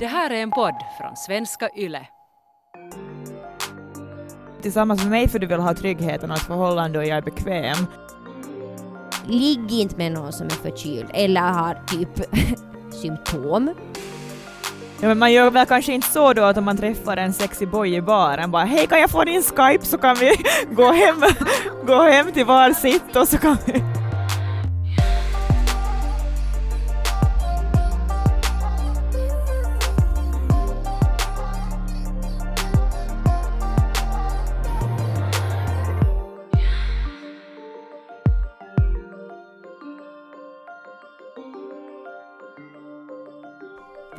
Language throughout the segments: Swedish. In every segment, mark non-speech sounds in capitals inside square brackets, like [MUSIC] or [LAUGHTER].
Det här är en podd från svenska YLE. Tillsammans med mig för du vill ha tryggheten och ett förhållande och jag är bekväm. Ligg inte med någon som är förkyld eller har typ [LAUGHS] symptom. Ja, men man gör väl kanske inte så då att om man träffar en sexy boy i baren bara hej kan jag få din skype så kan vi [LAUGHS] gå hem, gå hem till var sitt och så kan vi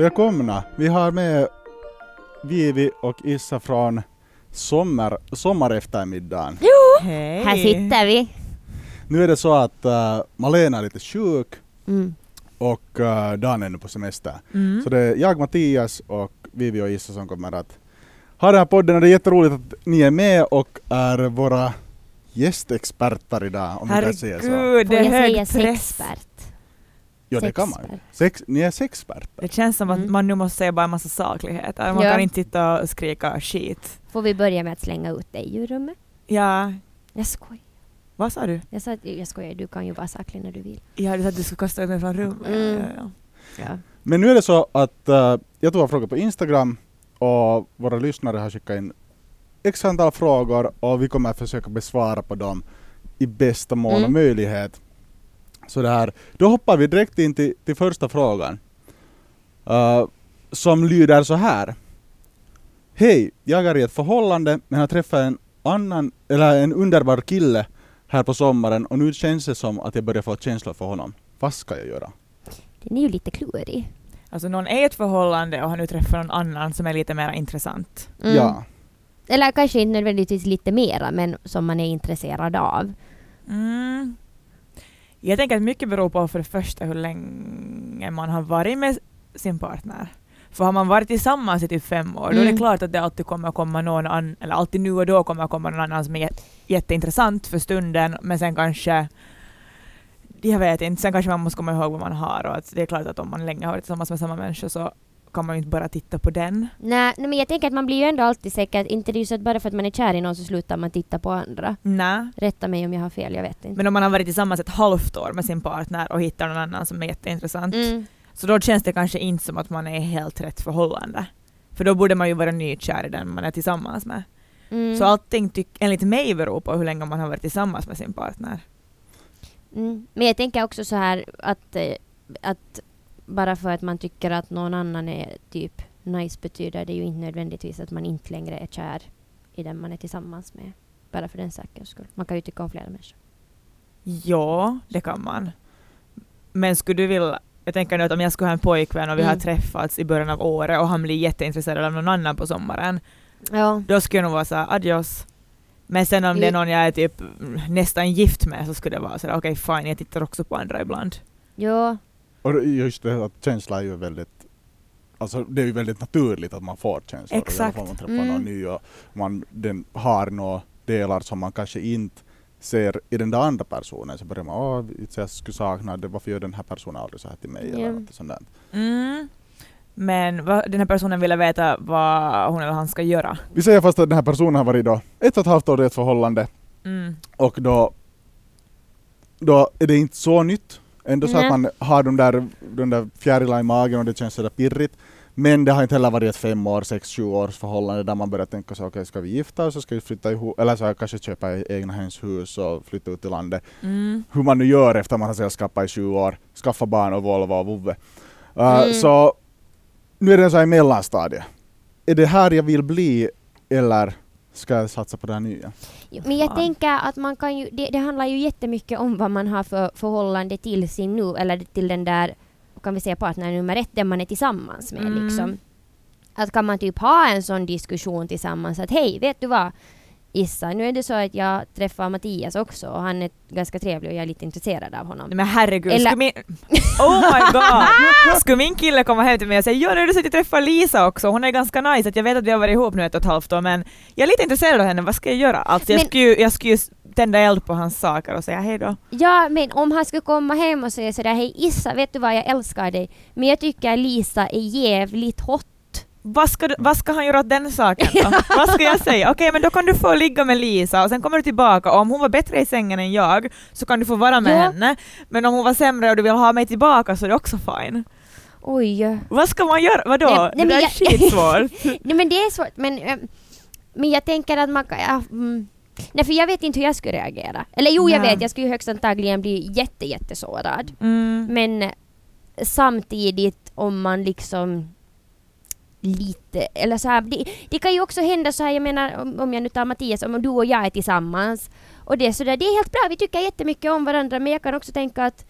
Välkomna! Vi har med Vivi och Issa från sommar, sommareftermiddagen. Hej. Här sitter vi. Nu är det så att uh, Malena är lite sjuk Mm. och uh, Dan är nu på semester. Mm. Så det är jag, Mattias och Vivi och Issa som kommer att ha den här podden och det är jätteroligt att ni är med och är våra gästexperter idag om vi kan säga så. Herregud, det är hög press. Jo det kan man ju. Sex, ni är sexperter. Det känns som att Mm. man nu måste säga bara en massa sakligheter. Man Ja. kan inte sitta och skrika skit. Får vi börja med att slänga ut dig ur rummet? Ja, Jag skojar. vad sa du? Jag sa att jag skojar, du kan ju vara saklig när du vill. Ja, du sa att du skulle kasta ut mig från rummet. Mm. Ja, ja, ja. Ja. Men nu är det så att uh, jag tog en fråga på Instagram och våra lyssnare har skickat in x antal frågor och vi kommer att försöka besvara på dem i bästa mån och Mm. möjlighet. Så det här, då hoppar vi direkt in till, till första frågan. Uh, som lyder så här. Hej, jag är i ett förhållande men har träffat en annan, eller en underbar kille här på sommaren och nu känns det som att jag börjar få känslor för honom. Vad ska jag göra? Den är ju lite klurig. Alltså någon är i ett förhållande och har nu träffat någon annan som är lite mer intressant. Mm. Ja. Eller kanske inte nödvändigtvis lite mera, men som man är intresserad av. Mm. Jag tänker att mycket beror på för det första hur länge man har varit med sin partner. För har man varit tillsammans i typ fem år, då är det Mm. klart att det alltid kommer komma någon annan, eller alltid nu och då kommer komma någon annan som är jät- jätteintressant för stunden, men sen kanske jag vet inte, sen kanske man måste komma ihåg vad man har och att det är klart att om man länge har varit tillsammans med samma människa så kan man ju inte bara titta på den. Nej, nej, men jag tänker att man blir ju ändå alltid säker. Inte det är ju så att bara för att man är kär i någon så slutar man titta på andra. Nej. Rätta mig om jag har fel, jag vet inte. Men om man har varit tillsammans ett halvt år med sin partner och hittar någon annan som är jätteintressant, Mm. så då känns det kanske inte som att man är i helt rätt förhållande. För då borde man ju vara nykär i den man är tillsammans med. Mm. Så allting tyck, enligt mig beror på hur länge man har varit tillsammans med sin partner. Mm. Men jag tänker också så här att, eh, att bara för att man tycker att någon annan är typ nice betyder det ju inte nödvändigtvis att man inte längre är kär i den man är tillsammans med. Bara för den sakens skull. Man kan ju tycka om flera människor. Ja, det kan man. Men skulle du vilja jag tänker nu att om jag skulle ha en pojkvän och vi har Mm. träffats i början av året och han blir jätteintresserad av någon annan på sommaren, Ja. då skulle jag nog vara såhär adios. Men sen om det är någon jag är typ nästan gift med så skulle det vara sådär okej fine, jag tittar också på andra ibland. Jo. Och just det att känsla är ju väldigt Alltså det är ju väldigt naturligt att man får känslor. Exakt. Om man träffar Mm. någon ny och man den har några delar som man kanske inte ser i den där andra personen. Så börjar man, åh, jag skulle sakna det, varför gör den här personen aldrig så här till mig? Ja. Eller något sånt där. Mm. Men vad, den här personen ville veta vad hon eller han ska göra. Vi säger fast att den här personen har varit då ett och ett halvt år i ett förhållande Mm. och då, då är det inte så nytt. Ändå så att man har de där, de där fjärilarna i magen och det känns sådär pirrigt. Men det har inte heller varit ett fem år, sex, sju års förhållande där man börjar tänka så okej ska vi gifta oss och ska vi flytta ihop eller så här, kanske köpa e- egna hus och flytta ut till landet. Mm. Hur man nu gör efter man har sällskappat i sju år, skaffa barn och Volvo och vovve. Uh, Mm. Så nu är det så här i mellanstadiet. Är det här jag vill bli eller ska jag satsa på det här nya? Jo, Men jag Fan. tänker att man kan ju, det, det handlar ju jättemycket om vad man har för förhållande till sin nu, eller till den där, kan vi säga partner nummer ett, den man är tillsammans med Mm. liksom. Att kan man typ ha en sån diskussion tillsammans att hej, vet du vad? Issa, nu är det så att jag träffar Mattias också och han är ganska trevlig och jag är lite intresserad av honom. Men herregud, Eller- min... Oh my god! Skulle min kille komma hem till mig och säga ja nu är det så att jag träffar Lisa också, hon är ganska nice, att jag vet att vi har varit ihop nu ett och ett halvt år men jag är lite intresserad av henne, vad ska jag göra? Alltså jag Men- skulle ju jag skulle ju tända eld på hans saker och säga hej då. Ja, men om han skulle komma hem och säga sådär hej Issa, vet du vad, jag älskar dig, men jag tycker Lisa är jävligt hot vad ska, du, vad ska han göra åt den saken då? [LAUGHS] vad ska jag säga? Okej, men då kan du få ligga med Lisa och sen kommer du tillbaka och om hon var bättre i sängen än jag så kan du få vara med Ja. henne. Men om hon var sämre och du vill ha mig tillbaka så är det också fine. Oj. Vad ska man göra? Vadå? Nej, nej, det är jag- skitsvårt. [LAUGHS] Nej men det är svårt, men, eh, men jag tänker att man kan... Ja, mm. Nej för jag vet inte hur jag skulle reagera. Eller jo jag Nej. vet, jag skulle högst antagligen bli jätte jättesårad. Mm. Men eh, samtidigt om man liksom lite, eller så här, det, det kan ju också hända så här, jag menar om, om jag nu tar Mattias, om du och jag är tillsammans och det är sådär, det är helt bra, vi tycker jättemycket om varandra men jag kan också tänka att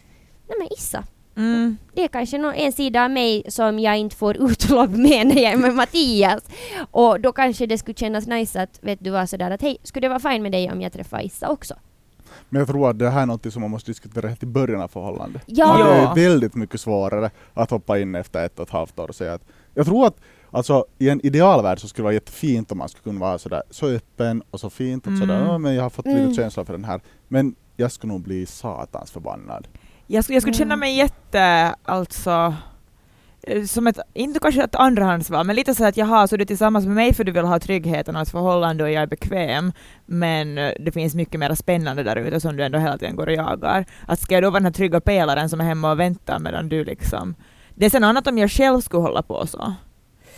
nej men Issa, Mm. det är kanske nå- en sida av mig som jag inte får utlopp med när jag är med Mattias. Och då kanske det skulle kännas nice att, vet du vad, sådär att hej, skulle det vara fine med dig om jag träffar Issa också? Men jag tror att det här är något som man måste diskutera helt i början av förhållandet. Ja. Ja. är väldigt mycket svårare att hoppa in efter ett och ett halvt år och säga att jag tror att Alltså i en idealvärld så skulle det vara jättefint om man skulle kunna vara sådär så öppen och så fint och sådär, Mm. "Ja, men jag har fått Mm. lite känsla för den här. Men jag skulle nog bli satans förbannad. Jag skulle, jag skulle Mm. känna mig jätte, alltså, eh, som ett, inte kanske ett andrahandsval, men lite så att jaha, så du är tillsammans med mig för du vill ha tryggheten och ett förhållande och jag är bekväm, men eh, det finns mycket mer spännande där ute som du ändå hela tiden går och jagar. Att ska jag då vara den här trygga pelaren som är hemma och väntar medan du liksom... Det är sen annat om jag själv skulle hålla på så.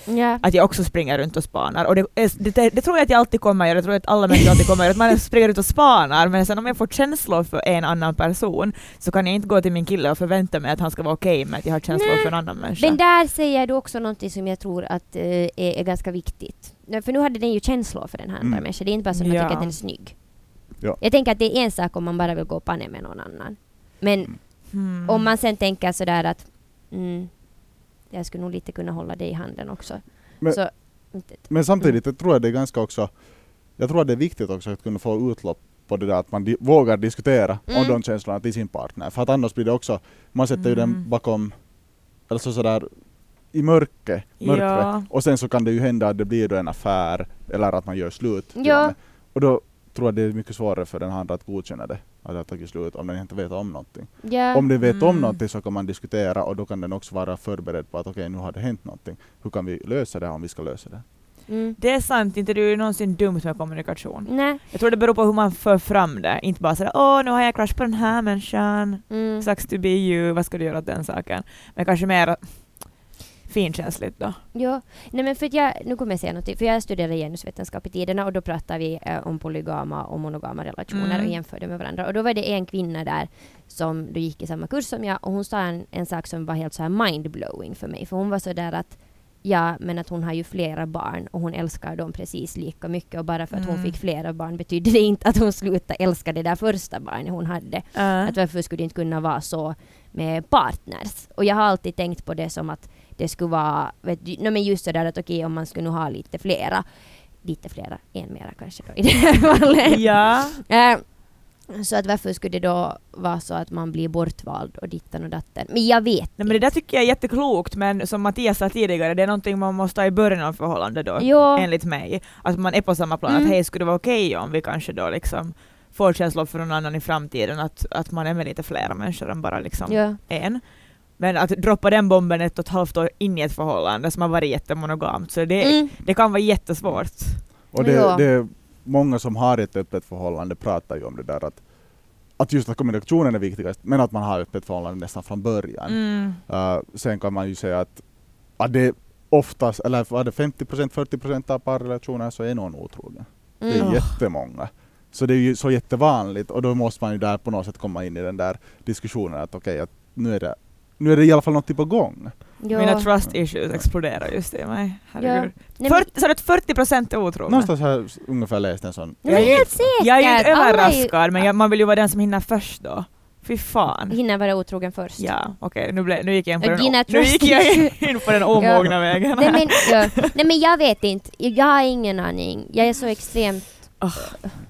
Ja. Att jag också springer runt och spanar. Och det, är- det, det tror jag att jag alltid kommer göra, jag tror att alla människor alltid kommer göra, att man [LAUGHS] springer runt och spanar, men sen om jag får känslor för en annan person så kan jag inte gå till min kille och förvänta mig att han ska vara okej med att jag har känslor Nej, för en annan människa. Men där säger du också någonting som jag tror att eh, är, är ganska viktigt. För nu hade den ju känslor för den här andra Mm. människan, det är inte bara så att man Ja. tycker att den är snygg. Ja. Jag tänker att det är en sak om man bara vill gå och panna med någon annan. Men Hmm. om man sen tänker sådär att mm, jag skulle nog lite kunna hålla det i handen också. Men- så, Men samtidigt jag tror jag det är ganska också, jag tror att det är viktigt också att kunna få utlopp på det där att man di- vågar diskutera om Mm. de känslorna till sin partner. För att annars blir det också, man sätter ju den Mm. bakom, alltså sådär i mörker, mörkret. Ja. Och sen så kan det ju hända att det blir då en affär eller att man gör slut. Ja. Och då tror jag det är mycket svårare för den andra att godkänna det, att det har tagit slut om den inte vet om någonting. ja. Om den vet om Mm. någonting så kan man diskutera och då kan den också vara förberedd på att okej nu har det hänt någonting. Hur kan vi lösa det här om vi ska lösa det? Mm. Det är sant, inte du är någonsin dumt med kommunikation. Nej. Jag tror det beror på hur man för fram det, inte bara sådär åh nu har jag crush på den här människan, Mm. sucks to be you, vad ska du göra åt den saken? Men kanske mer finkänsligt då. Ja, nej men för att jag, nu kommer jag säga något, för jag studerade genusvetenskap i tiderna och då pratade vi eh, om polygama och monogama relationer Mm. och jämförde med varandra. Och då var det en kvinna där som då gick i samma kurs som jag och hon sa en, en sak som var helt så här mindblowing för mig. För hon var så där att ja, men att hon har ju flera barn och hon älskar dem precis lika mycket och bara för att hon Mm. fick flera barn betyder det inte att hon slutade älska det där första barnet hon hade. Uh. Att varför skulle det inte kunna vara så med partners? Och jag har alltid tänkt på det som att det skulle vara, vet du, no, men just sådär att okej om man skulle nu ha lite flera, lite flera, en mera kanske då i det här [LAUGHS] fallet. Ja. Eh, så att varför skulle det då vara så att man blir bortvald och ditten och datten? Men jag vet Nej, men det där tycker jag är jätteklokt, men som Mattias sa tidigare, det är någonting man måste ha i början av förhållandet då, Jo. enligt mig. Att man är på samma plan, Mm. att hej, skulle det vara okej om vi kanske då liksom får känslor för någon annan i framtiden, att, att man är med lite flera människor än bara liksom Ja. en. Men att droppa den bomben ett och ett halvt år in i ett förhållande som har varit jättemonogamt, så det, Mm. det kan vara jättesvårt. Och det, det är många som har ett öppet förhållande pratar ju om det där att, att just att kommunikationen är viktigast, men att man har ett öppet förhållande nästan från början. Mm. Uh, sen kan man ju säga att, att det oftast, eller var det 50% 40% av parrelationer så är någon otrogen. Det är Mm. jättemånga. Så det är ju så jättevanligt och då måste man ju där på något sätt komma in i den där diskussionen att okej, att nu är det nu är det i alla fall något på gång. Ja. Mina trust issues exploderar just i mig. Herregud. 40, så att 40 procent är otrogna? Någonstans har jag ungefär läst en sån. Jag är- helt säkert! Jag är ju inte överraskad, men jag, man vill ju vara den som hinner först då. Fy fan. Hinner vara otrogen först. Ja, okej, nu, blev- nu gick jag in på den, dina o- nu gick jag [LAUGHS] in på den omogna vägen. Nej men, ja. Nej men jag vet inte, jag har ingen aning. Jag är så extremt eh,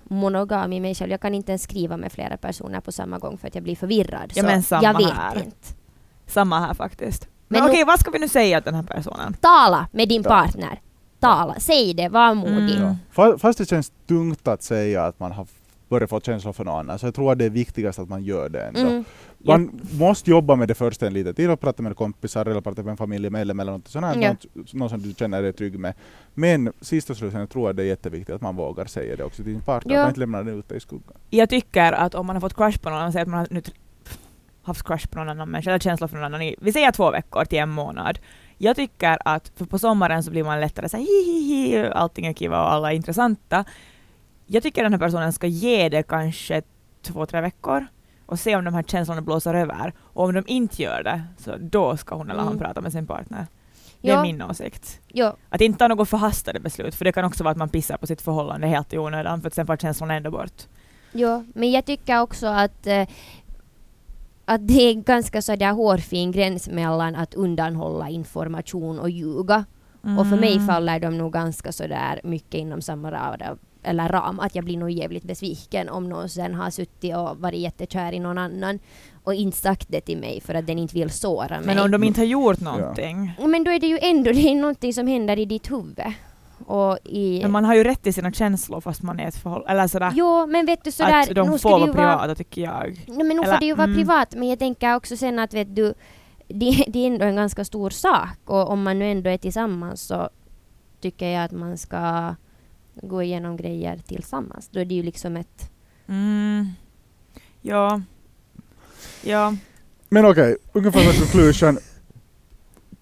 monogam i mig själv. Jag kan inte ens skriva med flera personer på samma gång för att jag blir förvirrad. Ja, så jag vet här. inte. Samma här faktiskt. Men, Men okej, vad ska vi nu säga till den här personen? Tala med din Ja. partner. Tala, säg det, var modig. Mm. Ja. Fa- Fast det känns tungt att säga att man har börjar få känslor för någon annan. Så jag tror att det är viktigast att man gör det ändå. Mm. Man måste jobba med det först en liten tid och prata med kompisar eller prata med en familjemedlem eller något sånt här, Ja. något, någon som du känner dig trygg med. Men sist och slutligen tror jag det är jätteviktigt att man vågar säga det också till sin partner, Ja. att man inte lämnar den ute i skuggan. Jag tycker att om man har fått crush på någon, säg att man har nu haft crush på någon annan människa, eller känslor för någon annan i, vi säger två veckor till en månad. Jag tycker att, för på sommaren så blir man lättare såhär hi hi hi, allting är kiva och alla är intressanta. Jag tycker den här personen ska ge det kanske två, tre veckor och se om de här känslorna blåser över. Och om de inte gör det, så då ska hon eller han Mm. prata med sin partner. Det är Ja, min åsikt. ja, Att inte ta något förhastade beslut, för det kan också vara att man pissar på sitt förhållande helt i onödan, för att sen får känslorna ändå bort. ja, men jag tycker också att eh, att det är ganska sådär hårfin gräns mellan att undanhålla information och ljuga. Och för mig Mm. faller de nog ganska sådär mycket inom samma ram, eller ram, att jag blir nog jävligt besviken om någon sen har suttit och varit jättekär i någon annan och inte sagt det till mig för att den inte vill såra mig. Men om de inte har gjort någonting. Men då är det ju ändå det är någonting som händer i ditt huvud. Och i... Men man har ju rätt till sina känslor fast man är i ett förhållande. Eller sådär. Jo, men vet du sådär... att de nu får vara privata tycker jag. Nej, men nog Eller, får det ju vara mm. privat, men jag tänker också sen att vet du, det, det är ändå en ganska stor sak och om man nu ändå är tillsammans så tycker jag att man ska gå igenom grejer tillsammans. Då är det ju liksom ett... Mm. Ja. Ja. Men okej, ungefär som conclusion.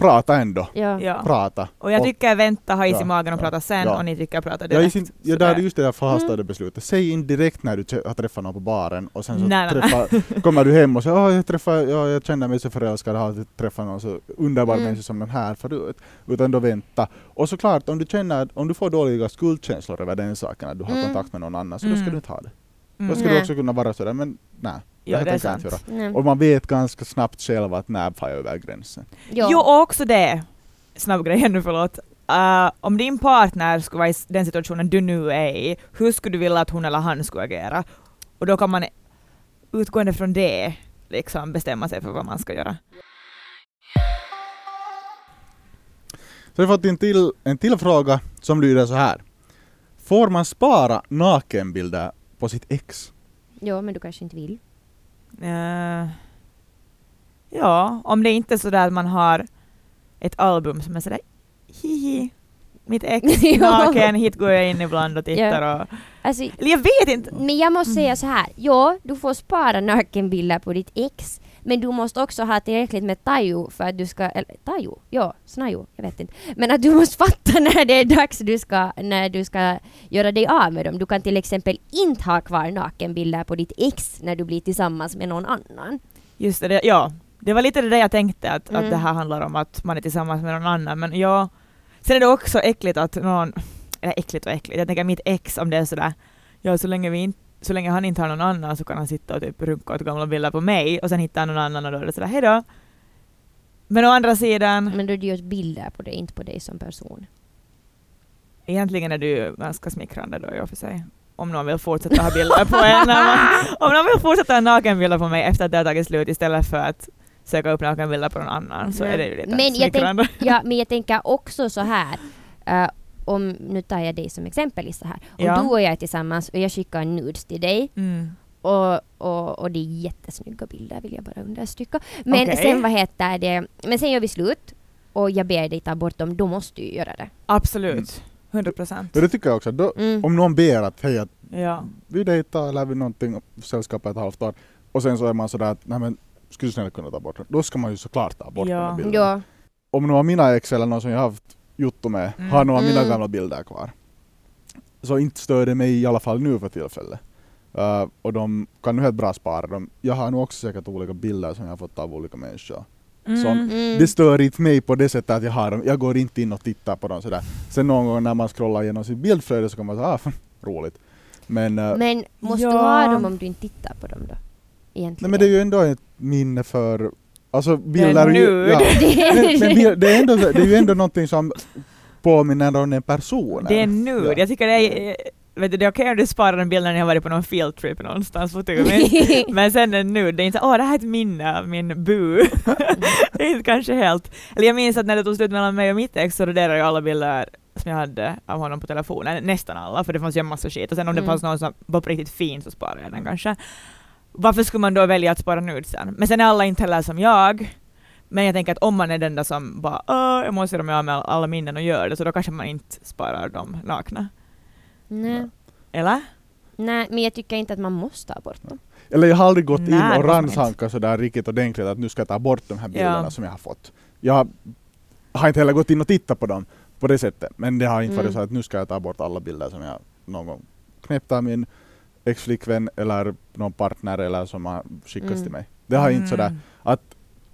Prata ändå. Ja. ja. Prata. Och jag tycker vänta, ha is Ja, i magen och ja, prata sen ja. och ni tycker prata direkt. är sin, jag Sådär. där är just det där förhastade Mm. beslutet. Säg in direkt när du har träffat någon på baren och sen så Nej, nej, träffar, [LAUGHS] kommer du hem och säger oh, jag, träffar, ja, jag känner mig så förälskad, har träffat någon så underbar Mm. människa som den här förut. Utan då vänta. Och såklart, om du känner, om du får dåliga skuldkänslor över den saken, att du har Mm. kontakt med någon annan, så då ska Mm. du inte ha det. Då Mm. ska du Nej. också kunna vara sådär, men nej. Ja, det är sant. göra. Och man vet ganska snabbt själv att när far jag över gränsen. Ja. Jo, och också det. Snabb grej nu, förlåt. Uh, om din partner skulle vara i den situationen du nu är i, hur skulle du vilja att hon eller han skulle agera? Och då kan man utgående från det liksom bestämma sig för vad man ska göra. Så vi har fått en till, en till fråga som lyder så här. Får man spara nakenbilder på sitt ex? Jo, men du kanske inte vill. Eh, ja, om det inte är så där att man har ett album som är sådär hihi, mitt ex [LAUGHS] naken, hit går jag in ibland och tittar och... Alltså, Eller jag vet inte! Men jag måste säga så här. Ja, du får spara nakenbilder på ditt ex. Men du måste också ha tillräckligt med tajo för att du ska... Eller tajo? Ja, snajo. Jag vet inte. Men att du måste fatta [LAUGHS] när det är dags du ska, när du ska göra dig av med dem. Du kan till exempel inte ha kvar nakenbilder på ditt ex när du blir tillsammans med någon annan. Just det, ja. Det var lite det där jag tänkte, att, Mm. att det här handlar om att man är tillsammans med någon annan. Men ja, sen är det också äckligt att någon, eller äckligt och äckligt, jag tänker mitt ex om det är sådär, ja så länge, vi inte, så länge han inte har någon annan så kan han sitta och typ runka åt gamla bilder på mig och sen hittar han någon annan och då är det sådär hejdå. Men å andra sidan, Men då är det just bilder på dig, inte på dig som person. egentligen är det ju ganska smickrande då i och för sig. Om någon vill fortsätta ha bilder på en. [LAUGHS] Om någon vill fortsätta ha nakenbilder på mig efter att det har tagit slut istället för att söka upp nakenbilder på någon annan så är det ju lite Men jag smickrande. Ja, men jag tänker också så här. eh, om, nu tar jag dig som exempel i så här. Om Ja. du och jag är tillsammans och jag skickar nudes till dig Mm. och, och, och det är jättesnygga bilder vill jag bara understryka. Men Okej. sen vad heter det, men sen gör vi slut och jag ber dig ta bort dem, då måste du ju göra det. Absolut. 100 procent. Ja, det tycker jag också. Då, Mm. om någon ber att hej, att Ja. vi dejtar eller vi någonting, sällskap ett halvt år, och sen så är man sådär att nej men skulle du snälla kunna ta bort den? Då ska man ju såklart ta bort Ja. de här bilderna. Ja. Om någon av mina ex eller någon som jag har haft jotto med Mm. har några av mina Mm. gamla bilder kvar. Så inte stör det mig i alla fall nu för tillfället. Uh, och de kan nu helt bra spara dem. Jag har nog också säkert olika bilder som jag har fått av olika människor. Mm. Som- Mm. Det stör inte mig på det sättet att jag har dem. Jag går inte in och tittar på dem sådär. Sen någon gång när man scrollar igenom sitt bildflöde så kan man säga ah, roligt. Men, uh, Men måste du Ja. ha dem om du inte tittar på dem då? nej, Egentligen. men det är ju ändå ett minne för... Alltså bilder... är ju- ja. [LAUGHS] Det- men, men bil- det, är ändå, det är ju ändå någonting som påminner om en person. Det är nude. Ja. Jag tycker det är, vet du, det är okej om du sparar den bilden när ni har varit på någon field trip någonstans på tur. Men, men sen är nude, det är inte så åh det här är ett minne av min bu. [LAUGHS] det är inte kanske helt... Eller jag minns att när det tog slut mellan mig och mitt ex så raderade jag alla bilder som jag hade av honom på telefonen, nästan alla, för det fanns ju en massa skit. Och sen om det Mm. fanns någon som var på riktigt fin så sparade jag den kanske. Varför skulle man då välja att spara nudesen? Men sen är alla inte heller som jag. Men jag tänker att om man är den där som bara Åh, jag måste göra av med alla minnen och gör det, så då kanske man inte sparar dem nakna. Nej. Eller? Nej, men jag tycker inte att man måste ta bort dem. Eller jag har aldrig gått in Nej, det och rannsakat sådär riktigt ordentligt att nu ska jag ta bort de här bilderna Ja. som jag har fått. Jag har inte heller gått in och tittat på dem på det sättet. Men det har inte Mm. varit så att nu ska jag ta bort alla bilder som jag någon gång knäppt av min ex-flickvän eller någon partner eller som har skickats Mm. till mig. Det har inte sådär Mm. att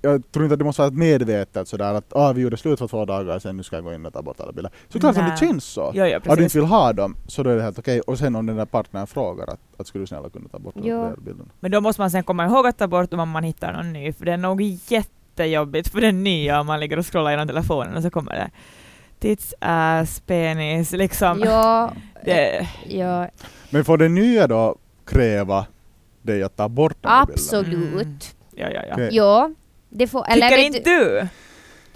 jag tror inte att det måste vara ett medvetet sådär att ah, vi gjorde slut för två dagar sedan, nu ska jag gå in och ta bort alla bilder. Såklart som det känns så. Jo, jo, Om du inte vill ha dem så då är det helt okej. Och sen om den där partnern frågar att, att skulle du snälla kunna ta bort de Jo. där bilderna. Men då måste man sen komma ihåg att ta bort dem om man hittar någon ny, för det är nog jättejobbigt för den nya om man ligger och scrollar genom telefonen och så kommer det tits, ass, penis, liksom. Ja, Det, ja Men får den nya då kräva dig att ta bort de där bilderna? absolut. Mm. ja, ja, ja. Okej. Ja, det får... Eller Tycker inte du?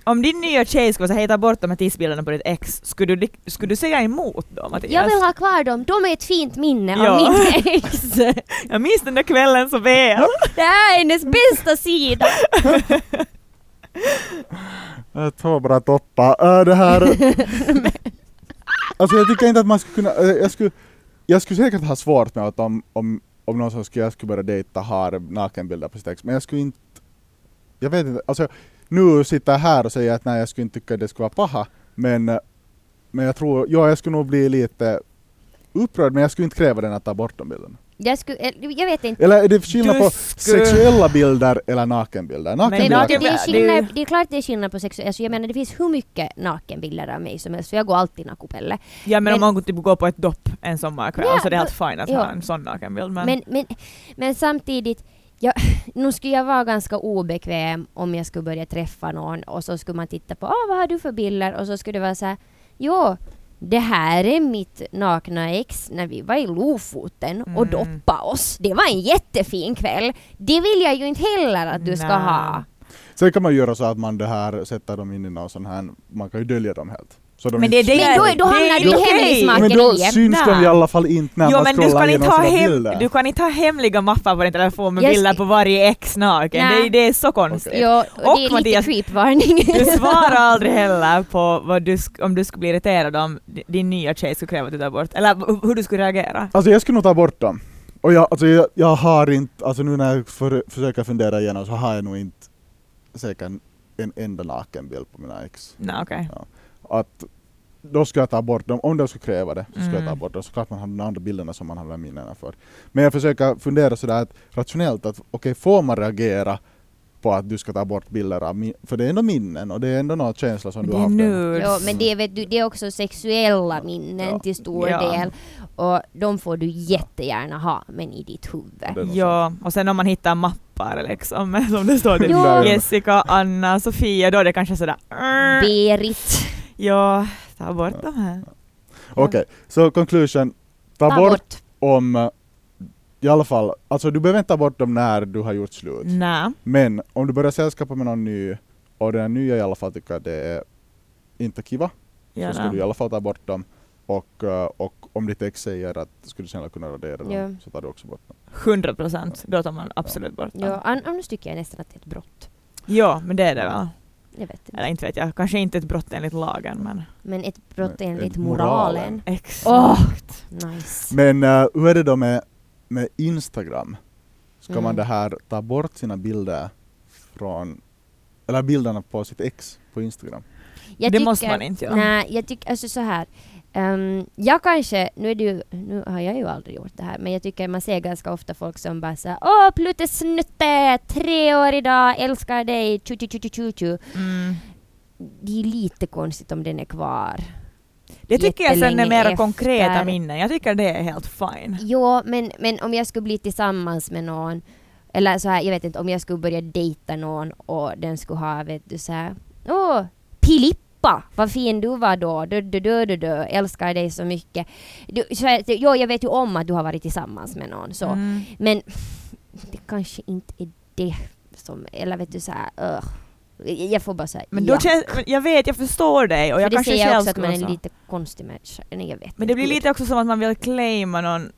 Om din nya tjej skulle säga hej ta bort de här tissbilderna på ditt ex, skulle du, skulle du säga emot då Mattias? Jag vill ha kvar dem, de är ett fint minne Ja. av min [LAUGHS] ex. Jag minns den där kvällen så väl. [LAUGHS] Det här är hennes bästa sida. [LAUGHS] Två bra toppar. Äh, det här... alltså jag tycker inte att man skulle kunna... äh, Jag skulle, jag skulle säkert ha svårt med att om, om, om någon som skulle, jag skulle börja dejta har nakenbilder på sitt ex, men jag skulle inte... Jag vet inte, alltså nu sitter jag här och säger att nej jag skulle inte tycka att det skulle vara paha, men, men jag tror, ja jag skulle nog bli lite upprörd men jag skulle inte kräva den att ta bort de bilderna. Jag, skulle, eh, jag vet inte. Eller är det skillnad på skulle- sexuella bilder eller nakenbilder? Men Nakenbilder naken- det, är det är skillnad, ju- det är klart det är skillnad på sex. Alltså jag menar det finns hur mycket nakenbilder av mig som helst, för jag går alltid nakupelle. Ja men, Men- om man typ går på ett dopp en sommarkväll Ja, så det är helt fint att ja. ha en sån nakenbild. Men, Men, men, men samtidigt, jag, [LAUGHS] nu skulle jag vara ganska obekväm om jag skulle börja träffa någon och så skulle man titta på ah, vad har du för bilder och så skulle det vara så här, jo, det här är mitt nakna ex när vi var i Lofoten och Mm. doppa oss. Det var en jättefin kväll. Det vill jag ju inte heller att du ska ha. Sen kan man göra så att man det här sätter dem in i någon sån här, man kan ju dölja dem helt. Så de Men det är det- Men då, då hamnar du i okej. hemlighetsmakeri. Men då syns de i alla fall inte när jo man men du scrollar kan, inte igenom ha sina hem, bilder. du kan inte ha hemliga mappar på din telefon med bilder på varje ex naken. Det, är- det är så konstigt. Jo, och Och det är Mattias, lite creepvarning. Du [LAUGHS] svarar aldrig heller på vad du, om du skulle bli irriterad om di- din nya tjej skulle kräva att du tar bort, eller hur du skulle reagera. Alltså jag skulle nog ta bort dem. Och jag, alltså jag, jag har inte, alltså nu när jag för, försöker fundera igenom så har jag nog inte säkert en enda nakenbild på mina ex. Nej okej. Att då ska jag ta bort dem, om de skulle kräva det, så ska jag ta Mm. bort dem. Såklart man har de andra bilderna som man har minnena för. Men jag försöker fundera sådär att rationellt att okej, får man reagera på att du ska ta bort bilder av min, för det är ändå minnen och det är ändå någon känsla som Det du har haft. nudes. Jo, men det är, vet du, det är också sexuella minnen Ja. till stor Ja. del. Och de får du jättegärna ha, men i ditt huvud. Det Ja, och sen om man hittar mappar liksom, [LAUGHS] som det står Ja. Jessica, Anna, Sofia, då är det kanske sådär "Mm, Berit. Ja, ta bort de här. Okej, så conclusion. Ta, Ta bort, bort. om, i alla fall, alltså du behöver inte ta bort dem när du har gjort slut. Nej. Men om du börjar sällskapa med någon ny och den nya i alla fall tycker att det är inte kiva, Ja, så ska du i alla fall ta bort dem. Och, eh, och om ditt ex säger att skulle du snälla kunna radera dem Ja. så tar du också bort dem. 100 procent, då tar man absolut bort dem. Ja, an- annars tycker jag nästan att det är ett brott. Ja, men det är det väl. Jag vet inte. Eller inte vet jag, kanske inte ett brott enligt lagen men Men ett brott enligt ett moralen. moralen. exakt. Åh! Nice. Men eh, hur är det då med, med Instagram? Ska Mm. man det här ta bort sina bilder från, eller bilderna på sitt ex på Instagram? Jag det tycker- måste man inte göra. Nej, jag tycker alltså så här. Ehm, jag kanske, nu är det ju, nu har jag ju aldrig gjort det här, men jag tycker man ser ganska ofta folk som bara säger Åh Pluttesnutte, tre år idag, älskar dig, tju tju tju tju tju. Mm. Det är lite konstigt om den är kvar. Det tycker jag sen är mera efter. konkreta minnen. Jag tycker det är helt fine. Jo, men, men om jag skulle bli tillsammans med någon, eller så här, jag vet inte, om jag skulle börja dejta någon och den skulle ha, vet du, så här, Åh, Pilippa, vad fin du var då, du, du, du, du, du, älskar dig så mycket. Du, så jo, jag vet ju om att du har varit tillsammans med någon, så. Mm. men det kanske inte är det som, eller vet du så här, ugh, Jag får bara säga Men då ja. känns, jag vet, jag förstår dig och För jag det kanske säger själv också att man är så. lite konstig människa. Nej, jag vet Men det inte. blir lite också som att man vill claima någon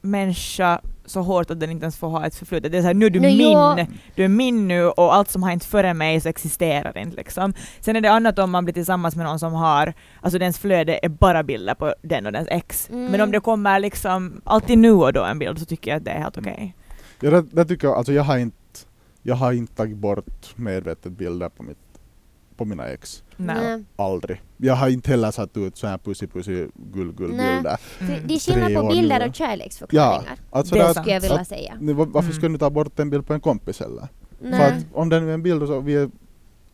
människa så hårt att den inte ens får ha ett förflutet. Det är såhär, nu är du Nå, min, ja. du är min nu och allt som har hänt före mig så existerar inte liksom. Sen är det annat om man blir tillsammans med någon som har, alltså dens flöde är bara bilder på den och dens ex. Mm. Men om det kommer liksom alltid nu och då en bild så tycker jag att det är helt okej. Ja, det, det tycker jag, alltså jag har inte, jag har inte tagit bort medvetet bilder på, mitt, på mina ex. Nej. Aldrig. Jag har inte heller satt ut så här pussy pussy gull gull Nej. bilder. Mm. Det är skillnad Tre på bilder nu. och kärleksförklaringar. Alltså Det. Skulle jag vilja säga. Varför Mm. skulle du ta bort en bild på en kompis heller? För att om den är en bild och så vi är-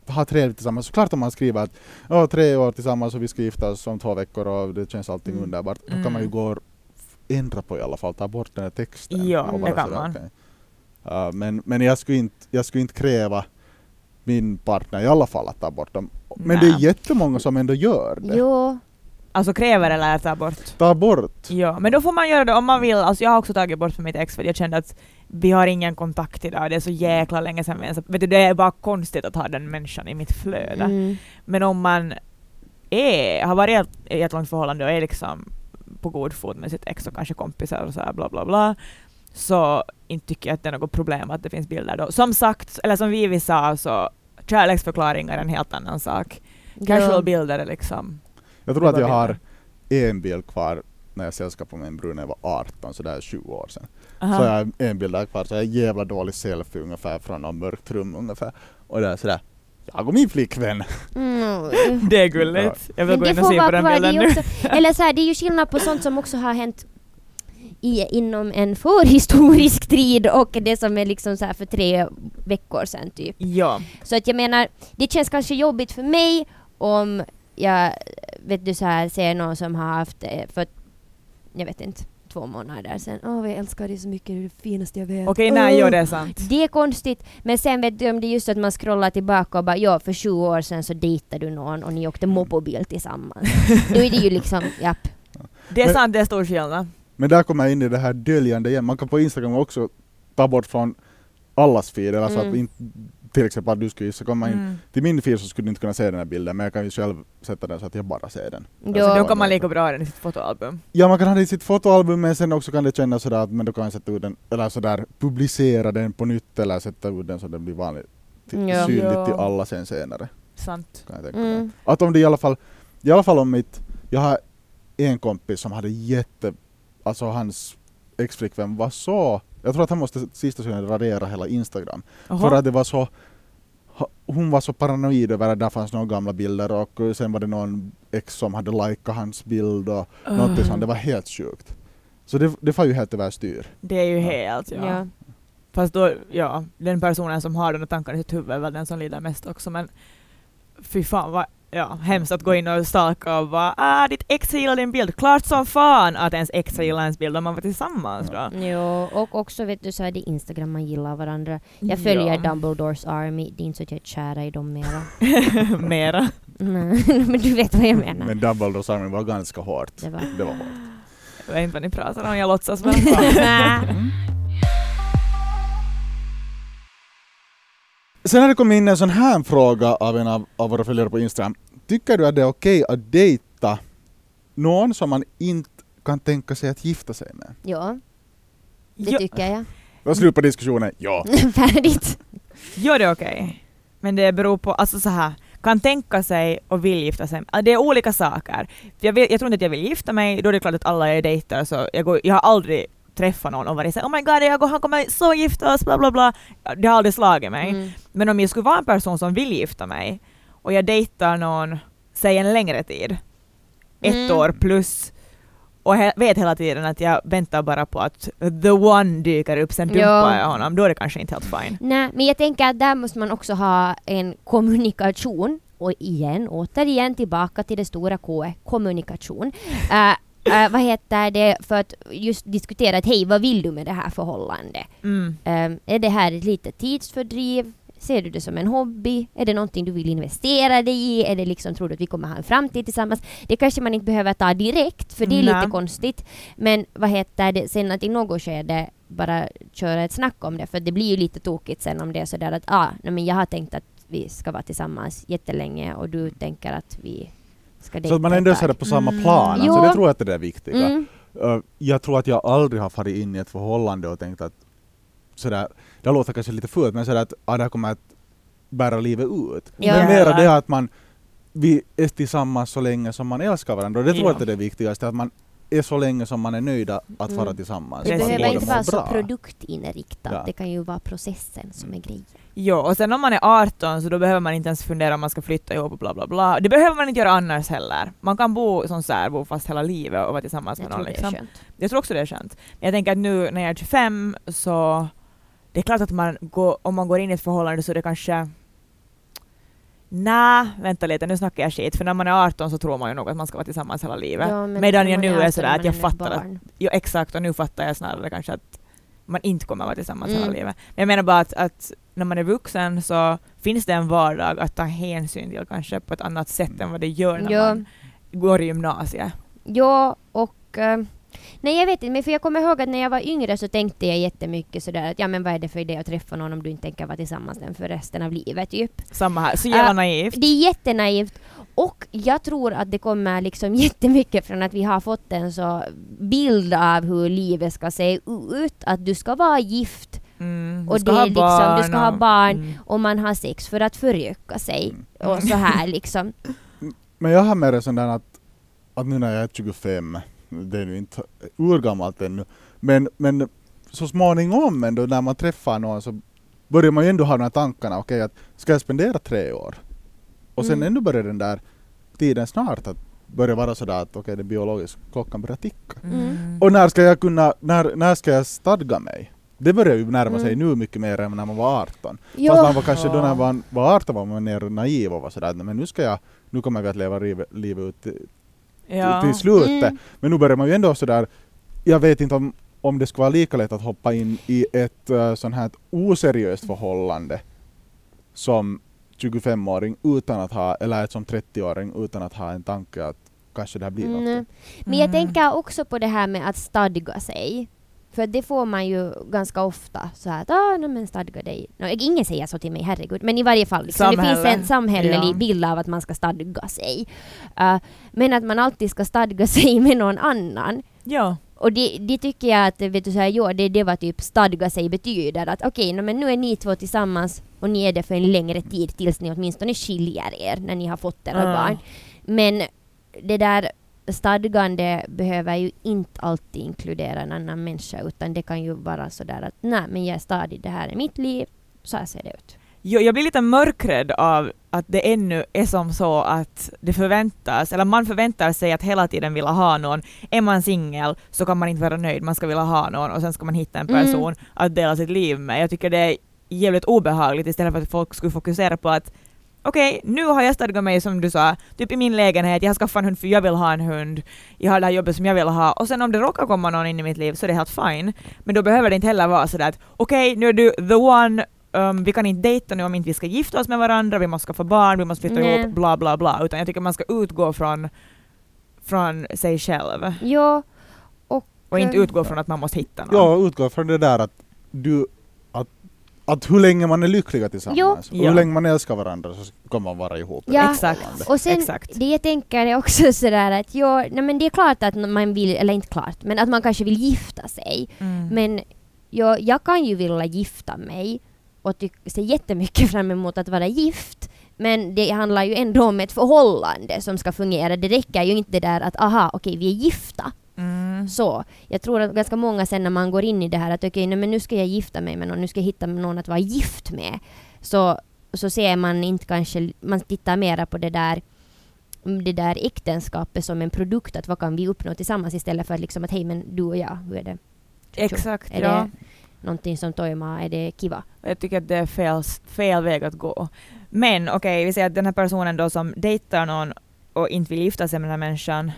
har trevligt tillsammans, så klart om man skriver att ja, tre år tillsammans och vi ska gifta oss om två veckor och det känns allting Mm. underbart. Då kan Mm. man ju gå och ändra på i alla fall, ta bort den här texten. Ja, det kan sådär, man. okej. Ja, men men jag, skulle inte, jag skulle inte kräva min partner i alla fall att ta bort dem. Men det är Nej. jättemånga som ändå gör det. Jo. Alltså kräver eller tar bort? Ta bort. Ja, men då får man göra det om man vill. Alltså jag har också tagit bort för mitt ex för jag kände att vi har ingen kontakt idag. Det är så jäkla länge sedan vi ens... Vet du, det är bara konstigt att ha den människan i mitt flöde. Mm. Men om man är, har varit i ett långt förhållande och är liksom på god fot med sitt ex och kanske kompisar och så här bla bla bla så inte tycker jag att det är något problem att det finns bilder då. Som sagt, eller som Vivi sa, så kärleksförklaringar är en helt annan sak. Casual Ja. bilder är liksom... Jag tror att jag har en bild kvar när jag sällskapade med en brud när jag var 18, så det är 20 år sedan. Aha. Så jag har en bild där kvar, så jag är jävla dålig selfie ungefär från något mörkt rum ungefär. Och det är sådär, jag och min flickvän. Mm. [LAUGHS] Det är gulligt. Jag vill Men gå det in och får se på den bilden nu. också, [LAUGHS] eller så här, det är ju skillnad på sånt som också har hänt i, inom en förhistorisk [LAUGHS] tid och det som är liksom så här för tre veckor sedan typ. Ja. Så att jag menar, det känns kanske jobbigt för mig om jag, vet du så här, ser någon som har haft, eh, för jag vet inte, två månader sedan. Åh, jag älskar dig så mycket, det är det finaste jag vet. Okej, nej, Åh. jo det är sant. Det är konstigt, men sen vet du om det är just att man scrollar tillbaka och bara ja, för sju år sedan så dejtade du någon och ni åkte mopobil tillsammans. [LAUGHS] Då är det ju liksom, japp. Det är sant, det är stor skillnad. Men där kommer jag in i det här döljande igen. Man kan på Instagram också ta bort från allas feed, eller så Mm. att inte, till exempel att du skulle gissa, kommer man in Mm. till min feed så skulle du inte kunna se den här bilden, men jag kan ju själv sätta den så att jag bara ser den. Alltså, Ja. då kan man lika bra ha den i sitt fotoalbum. Ja, man kan ha det i sitt fotoalbum, men sen också kan det kännas sådär att men då kan jag sätta ut den, eller sådär publicera den på nytt, eller sätta ut den så den blir vanligt till, Ja. synligt Ja. till alla sen senare. Sant. Kan jag tänka. Mm. Att om det i alla fall, i alla fall om mitt, jag har en kompis som hade jätte, alltså hans ex-flickvän var så, jag tror att han måste sista stunden radera hela Instagram. Jaha. För att det var så, hon var så paranoid över att där fanns några gamla bilder och sen var det någon ex som hade likat hans bild och någonting sånt, det var helt sjukt. Så det, det var ju helt överstyr. Det är ju Ja. helt, ja. Ja. Fast då, ja, den personen som har de tankarna i sitt huvud är väl den som lider mest också men fy fan vad ja, hemskt att gå in och stalka och bara ah ditt ex gillar din bild. Klart som fan att ens ex gillar ens bild om man var tillsammans då. Jo, och också vet du så är det Instagram man gillar varandra. Jag följer Ja. Dumbledores Army, det är inte så att jag är kära i dem mera. [LAUGHS] Mera. Nej, [LAUGHS] men du vet vad jag menar. Men Dumbledores armen var ganska hårt. Det var... Det var hårt. Jag vet inte vad ni pratar om, jag låtsas väl. [LAUGHS] Sen har det kommit in en sån här fråga av en av, av våra följare på Instagram. Tycker du att det är okej att dejta någon som man inte kan tänka sig att gifta sig med? ja, det Ja. tycker jag. Det var slut på diskussionen. Ja. [LAUGHS] Färdigt. Jo, det är okej. Men det beror på, alltså så här, kan tänka sig och vill gifta sig. Ah, Det är olika saker. Jag, vill, jag tror inte att jag vill gifta mig, då är det klart att alla är dejter så jag, går, jag har aldrig träffat någon och varit såhär oh my god jag och han kommer så gifta oss bla bla bla. Det har aldrig slagit mig. Mm. Men om jag skulle vara en person som vill gifta mig och jag dejtar någon, säg en längre tid, ett Mm. år plus och he- vet hela tiden att jag väntar bara på att the one dyker upp, sen dumpar Ja. jag honom, då är det kanske inte helt fine. Nej, men jag tänker att där måste man också ha en kommunikation. Och igen, återigen tillbaka till det stora K, kommunikation. [LAUGHS] Äh, äh, vad heter det, för att just diskutera att hej, vad vill du med det här förhållandet? Mm. Ähm, är det här ett litet tidsfördriv? Ser du det som en hobby? Är det någonting du vill investera dig i? Är det liksom, tror du att vi kommer ha en framtid tillsammans? Det kanske man inte behöver ta direkt, för det är lite konstigt. Men vad heter det, sen att i något skede bara köra ett snack om det, för det blir ju lite tokigt sen om det är sådär att ah, nej, men jag har tänkt att vi ska vara tillsammans jättelänge och du tänker att vi ska dejta Så att man ändå ser det på samma Mm. plan. Alltså, det tror jag att det är viktiga. Mm. Jag tror att jag aldrig har farit in i ett förhållande och tänkt att sådär, det låter kanske lite fult men sådär att ah, det här kommer att bära livet ut. Ja. Men mera det att man vi är tillsammans så länge som man älskar varandra och det tror jag Ja. att det är det viktigaste, att man är så länge som man är nöjda att vara Mm. tillsammans. Det behöver inte vara så produktinriktat. Ja. Det kan ju vara processen som är grejen. Jo, och sen om man är 18 så då behöver man inte ens fundera om man ska flytta ihop och bla bla bla. Det behöver man inte göra annars heller. Man kan bo som särbo fast hela livet och vara tillsammans Jag med tror någon. det är Liksom. skönt. Jag tror också det är skönt. Men jag tänker att nu när jag är 25 så det är klart att man går, om man går in i ett förhållande så är det kanske Nej, vänta lite, nu snackar jag skit. För när man är 18 så tror man ju nog att man ska vara tillsammans hela livet. Ja, men Medan jag nu är 18 sådär att jag fattar att barn. Jo, exakt, och nu fattar jag snarare kanske att man inte kommer att vara tillsammans Mm. hela livet. Men jag menar bara att, att när man är vuxen så finns det en vardag att ta hänsyn till kanske på ett annat sätt än vad det gör när Ja. man går i gymnasiet. Ja, och... eh, nej, jag vet inte, men för jag kommer ihåg att när jag var yngre så tänkte jag jättemycket sådär att ja men vad är det för idé att träffa någon om du inte tänker vara tillsammans den för resten av livet typ. Samma här, så jävla Äh, naivt. Det är jättenaivt och jag tror att det kommer liksom [LAUGHS] jättemycket från att vi har fått en så bild av hur livet ska se ut. Att du ska vara gift Mm, och du ska det är liksom, du ska ha barn Mm. och man har sex för att föröka sig Mm. och så här liksom. [LAUGHS] Men jag har med det sån där att, att nu när jag är 25, det är ju inte urgammalt ännu, men, men så småningom ändå när man träffar någon så börjar man ju ändå ha de här tankarna, okej att ska jag spendera tre år? Och sen Mm. ändå börjar den där tiden snart att börja vara sådär att okej det biologiska klockan börjar ticka. Mm. Och när ska jag kunna, när, när ska jag stadga mig? Det börjar ju närma sig Mm. nu mycket mer än när man var 18. Fast Ja, man var kanske då när man var 18 var man mer naiv och var sådär "Nej, men nu ska jag, nu kommer vi att leva livet, ut Ja. till slutet. Mm. Men nu börjar man ju ändå sådär, jag vet inte om, om det skulle vara lika lätt att hoppa in i ett uh, sånt här oseriöst förhållande som 25-åring utan att ha, eller ett som 30-åring utan att ha en tanke att kanske det här blir Mm. något. Men jag Mm. tänker också på det här med att stadga sig. För det får man ju ganska ofta så här att ah, nej, men stadga dig. No, ingen säger så till mig, herregud. Men i varje fall, liksom, det finns en samhällelig Ja. bild av att man ska stadga sig. Uh, men att man alltid ska stadga [LAUGHS] sig med någon annan. Ja. Och det, det tycker jag att, vet du, så här, ja, det, det var typ stadga sig betyder. Att okej, no, men nu är ni två tillsammans och ni är det för en längre tid tills ni åtminstone skiljer er när ni har fått era Mm. barn. Men det där stadgande behöver ju inte alltid inkludera en annan människa utan det kan ju vara sådär att nej men jag är stadig, det här är mitt liv, så här ser det ut. Jo, jag blir lite mörkrädd av att det ännu är som så att det förväntas, eller man förväntar sig att hela tiden vilja ha någon. Är man singel så kan man inte vara nöjd, man ska vilja ha någon och sen ska man hitta en Mm. person att dela sitt liv med. Jag tycker det är jävligt obehagligt istället för att folk skulle fokusera på att okej, nu har jag stadgat mig som du sa, typ i min lägenhet, jag har skaffat en hund för jag vill ha en hund, jag har det här jobbet som jag vill ha och sen om det råkar komma någon in i mitt liv så är det helt fine. Men då behöver det inte heller vara sådär att okej, nu är du the one, um, vi kan inte dejta nu om inte vi ska gifta oss med varandra, vi måste skaffa barn, vi måste flytta Nej. ihop, bla bla bla. Utan jag tycker man ska utgå från, från sig själv Ja, och... och inte eh, utgå från att man måste hitta någon. Ja, utgå från det där att du, att hur länge man är lyckliga tillsammans och Ja. hur länge man älskar varandra så kommer man vara ihop. Ja. Exakt. Och sen Exakt. det jag tänker är också [LAUGHS] sådär att ja, nej men det är klart att man vill, eller inte klart, men att man kanske vill gifta sig. Mm. Men jag, jag kan ju vilja gifta mig och se jättemycket [LAUGHS] fram emot att vara gift. Men det handlar ju ändå om ett förhållande som ska fungera. Det räcker ju inte där att aha, okej vi är gifta. Mm. Så. Jag tror att ganska många sen när man går in i det här att okej, nej, men nu ska jag gifta mig med någon, nu ska jag hitta någon att vara gift med. Så, så ser man inte kanske, man tittar mera på det där det där äktenskapet som en produkt, att vad kan vi uppnå tillsammans istället för att liksom att hej men du och jag, hur är det? Exakt, Är ja. det någonting som Toima, är det kiva? Jag tycker att det är fel, fel väg att gå. Men okej, vi säger att den här personen då som dejtar någon och inte vill gifta sig med den här människan.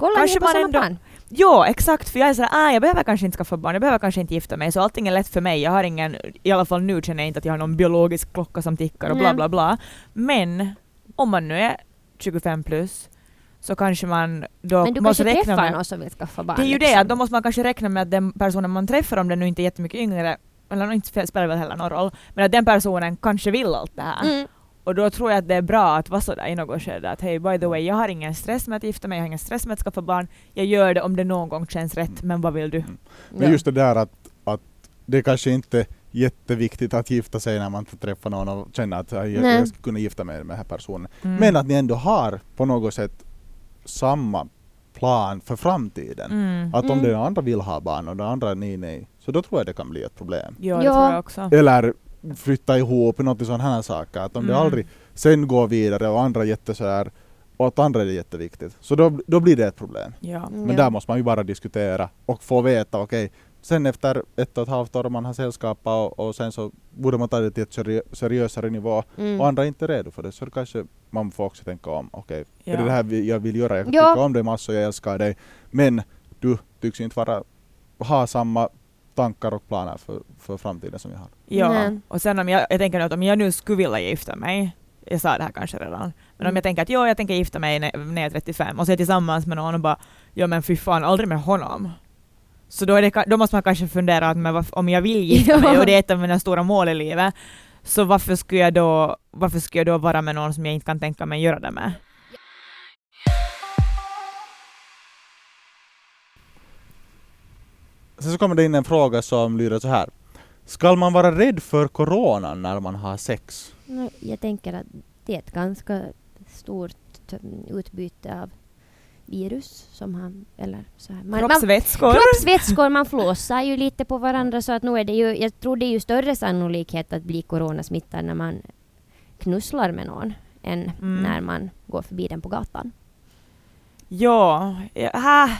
Kolla Kanske man ändå- plan. Jo, exakt, för jag är sådär, ah, jag behöver kanske inte skaffa barn, jag behöver kanske inte gifta mig, så allting är lätt för mig. Jag har ingen, i alla fall nu känner jag inte att jag har någon biologisk klocka som tickar och bla bla bla. Men om man nu är 25 plus så kanske man då Men du måste kanske räkna träffar någon som vill skaffa barn. Det är ju det, liksom. att då måste man kanske räkna med att den personen man träffar, om den nu inte är jättemycket yngre, eller inte spelar väl heller någon roll, men att den personen kanske vill allt det här. Mm. Och då tror jag att det är bra att vara sådär i något skede att hej by the way, jag har ingen stress med att gifta mig, jag har ingen stress med att skaffa barn, jag gör det om det någon gång känns rätt, men vad vill du? Men Ja. just det där att, att det kanske inte är jätteviktigt att gifta sig när man träffar någon och känner att jag, jag skulle kunna gifta mig med den här personen. Mm. Men att ni ändå har på något sätt samma plan för framtiden. Mm. Att om Mm. den andra vill ha barn och den andra nej, nej, så då tror jag det kan bli ett problem. Ja, det Ja. tror jag också. Eller flytta ihop, något sådana här saker. Att om det Mm. aldrig sen går vidare och andra jätte så här, och att andra är det jätteviktigt. Så då, då blir det ett problem. Ja. Mm, Men ja. där måste man ju bara diskutera och få veta, okej, sen efter ett och ett halvt år man har sällskapat och, och sen så borde man ta det till ett seri- seriösare nivå Mm. och andra är inte redo för det så kanske man får också tänka om, okej, är det det här jag vill göra? Jag Ja. tycker om dig massor, jag älskar dig, men du tycks inte vara, ha samma tankar och planer för, för framtiden som jag har. Ja, Nej. och sen om jag, jag tänker att om jag nu skulle vilja gifta mig, jag sa det här kanske redan, men om Mm. jag tänker att jo, jag tänker gifta mig när, när jag är 35 och så är jag tillsammans med någon och bara ja men fy fan, aldrig med honom. Så då, är det, då måste man kanske fundera att men om jag vill gifta mig Ja. och det är ett av mina stora mål i livet, så varför skulle jag då, varför skulle jag då vara med någon som jag inte kan tänka mig göra det med? Sen så kommer det in en fråga som lyder så här. Ska man vara rädd för corona när man har sex? No, jag tänker att det är ett ganska stort t- utbyte av virus som har, eller så här. Man, man, Kroppsvätskor? kroppsvätskor, man flåsar ju lite på varandra så att nu är det ju, jag tror det är ju större sannolikhet att bli coronasmittad när man knusslar med någon än Mm. när man går förbi den på gatan. Ja, ja, här.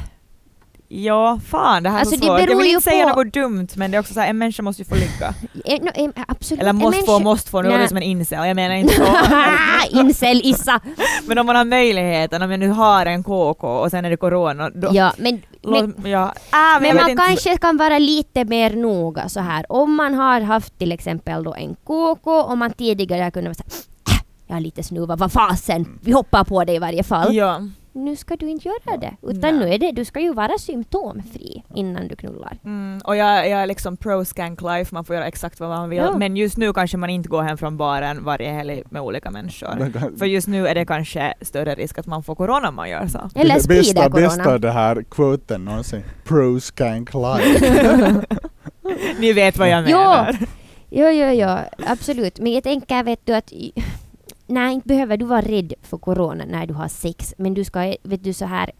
Ja, fan det här är Alltså, så det svårt. Jag vill inte säga på- något dumt men det är också så här, en människa måste ju få ligga. Eh, no, eh, absolut. Eller måste få, människa- måste få, nu var det som en incel, jag menar inte så. [LAUGHS] Incel-Issa! [LAUGHS] men om man har möjligheten, om jag nu har en KK och sen är det corona, då... Ja, men, men, låt- ja, äh, men, men man inte. kanske kan vara lite mer noga så här. Om man har haft till exempel då en KK och man tidigare kunnat vara så här, "Äh, jag har lite snuva, vad fasen, vi hoppar på det i varje fall. Ja. Nu ska du inte göra det, utan Nej. nu är det, du ska ju vara symptomfri innan du knullar. Mm, och jag, jag är liksom pro skank life, man får göra exakt vad man vill. Ja. Men just nu kanske man inte går hem från baren varje helg med olika människor. Kan- För just nu är det kanske större risk att man får corona om man gör så. Eller det bästa, corona. bästa det här quoten någonsin. Pro skank life. [LAUGHS] Ni vet vad jag Ja. menar. Jo, jo, jo, absolut. Men jag tänker, vet du, att nej, inte behöver du vara rädd för corona när du har sex, men du ska, vet du, så här.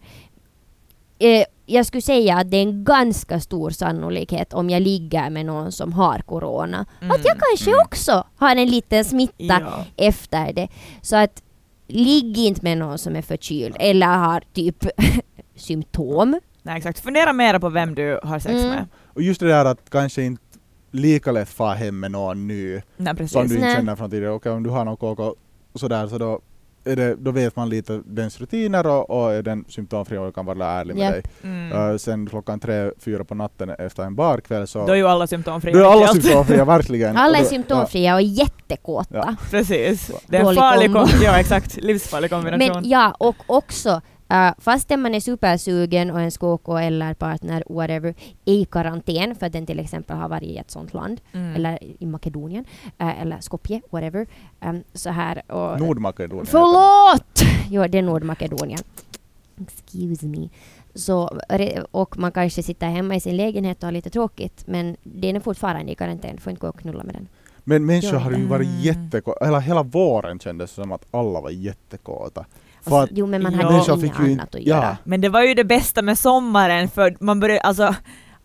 Eh, jag skulle säga att det är en ganska stor sannolikhet om jag ligger med någon som har corona, att jag kanske Mm. också har en liten smitta Ja. efter det. Så att ligg inte med någon som är förkyld eller har typ [LAUGHS] symptom. Nej, exakt. Fundera mera på vem du har sex Mm. med. Och just det där att kanske inte lika lätt fara hem med någon ny Nej, som du inte Nej. känner från tidigare. Okej, om du har någon KK sådär så då, är det, då vet man lite dens rutiner och, och är den symptomfri och kan vara ärlig med dig. Mm. Uh, sen klockan tre, fyra på natten efter en barkväll så Då är ju alla symptomfria. då är alla symptomfria, verkligen. [LAUGHS] Alla är symptomfria och jättekåta. Ja. Precis. Det är en farlig kombo. kom- Ja, exakt. Livsfarlig kombination. Men ja, och också Uh, fastän man är supersugen och en KK eller partner, whatever, är i karantän för att den till exempel har varit i ett sånt land, Mm. eller i Makedonien, uh, eller Skopje, whatever. Um, så här och... Nordmakedonien. Förlåt! [LAUGHS] Jo, det är Nordmakedonien. Excuse me. Så, och man kanske sitter hemma i sin lägenhet och har lite tråkigt, men den är fortfarande i karantän, får inte gå och knulla med den. Men människor har ju varit Mm. jättekåta, hela, hela våren kändes som att alla var jättekåta. För Alltså, att jo, men man Ja. hade fick inget ju annat att ja. göra. Men det var ju det bästa med sommaren för man började, alltså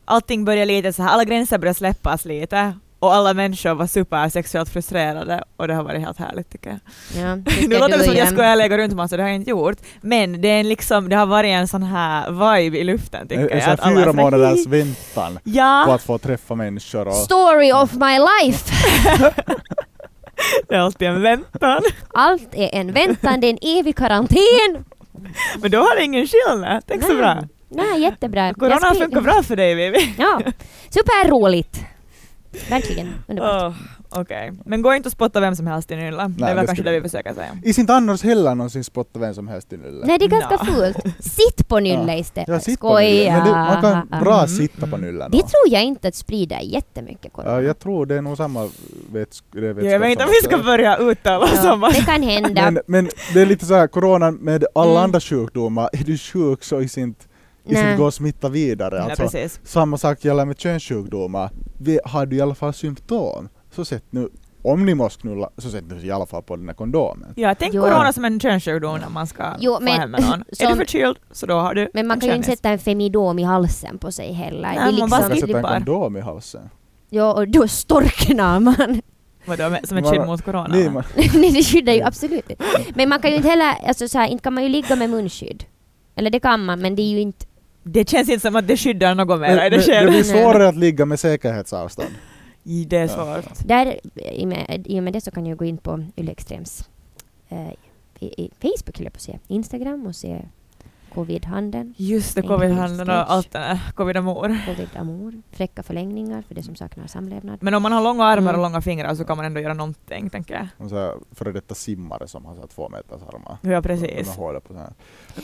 allting började lite så här, alla gränser började släppas lite och alla människor var super sexuellt frustrerade och det har varit helt härligt tycker jag. Ja, [LAUGHS] det Nu låter det som att jag skulle lägga runt massa, det har jag inte gjort. Men det är en liksom, det har varit en sån här vibe i luften En, tycker en jag. är fyra så månaders väntan på Ja, att få träffa människor och Story of my life! [LAUGHS] [LAUGHS] det är alltid en väntan. Allt är en väntan, det är en evig karantän! Men då har det ingen skillnad, tänk så bra. Nej, jättebra. Corona funkar bra för dig Vivi. Ja, superroligt! Verkligen, underbart. Åh, Okej. Men gå inte och spotta vem som helst i Nylla. det är väl det kanske det vi försöker säga. Is inte annars heller någonsin spotta vem som helst i Nylle? Nej, det är ganska Nå. fult. Sitt på Nylle istället. Ja, sitt på Nylle. Men det, man kan bra Mm, sitta på mm. Nyllen. Det tror jag inte att sprider jättemycket corona. Ja, jag tror det är nog samma vets, det är Jag vetskap vet inte om vi ska att- börja uttala Ja, samma. det kan hända. men, men det är lite så här, coronan med alla Mm. andra sjukdomar, är du sjuk så is inte, is Nej. inte går att smitta vidare. Ja, Alltså, precis. samma sak gäller med könssjukdomar. Vi- Har du i alla fall symptom, så sätt nu, om ni måste knulla, så sätt nu i alla fall på den här kondomen. Ja, tänk Jo. corona som en könssjukdom när man ska Jo, få men hem med någon. Är som- du förkyld så då har du Men man kan ju inte sätta en femidom i halsen på sig heller. Nej, det är man bara Man liksom, ska sätta en kondom i halsen. ja, och då storknar man. Vadå, som ett skydd mot corona? Nej, man, [LAUGHS] Nej, det skyddar ju absolut inte. Men man kan ju inte heller, alltså så här, inte kan man ju ligga med munskydd. Eller det kan man, men det är ju inte... Det känns inte som att det skyddar något mer men, det det blir svårare att ligga med säkerhetsavstånd. I- Det svårt. Där, i och med, i och med det så kan jag gå in på Yle Extrems eh, i, i Facebook, jag på säga, Instagram och se Covid-handeln, Just det, covid-handeln och allt det där. Covid-amor. Covid-amor, fräcka förlängningar för det som saknar samlevnad. Men om man har långa armar och Mm. långa fingrar så kan man ändå göra någonting, tänker jag. Och så här, före detta simmare som har så här två meters armar. Ja, precis. På så här.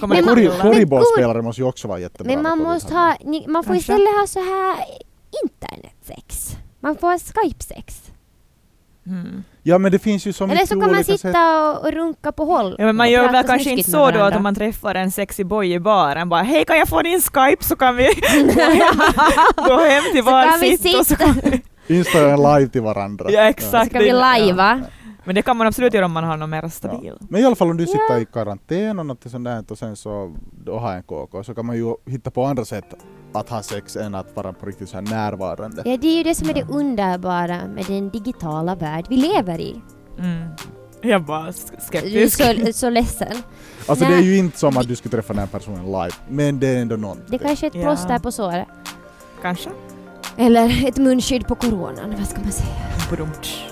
Men Korribollspelare måste ju också vara jättebra. Men man måste ha, ni, man får istället ha så här internetsex. Man får Skype-sex. Mm. Ja men det finns ju så Eller så kan man sitta sätt. och, och runka på håll. Ja, men man och gör väl kanske inte så då att om man träffar en sexig boy i baren bara hej kan jag få din Skype så kan vi [LAUGHS] gå hem, gå hem till Så kan var vi sitt och så kan vi... Insta en live till varandra. Ja exakt. Ska vi det- ja. lajva? Men det kan man absolut göra om man har någon mer stabil. Men i alla fall om du sitter Ja. i karantän och något sånt där och sen så då har en KK så kan man ju hitta på andra sätt att ha sex än att vara på riktigt så här närvarande. Ja, det är ju det som är det underbara med den digitala värld vi lever i. Mm. Jag bara sk- Du är skeptisk. så, så ledsen. Alltså det Nej. är ju inte som att du skulle träffa den här personen live, men det är ändå någonting. Det kanske är ett Ja. plåster på såret. Kanske. Eller ett munskydd på coronan, vad ska man säga? Badumtsch.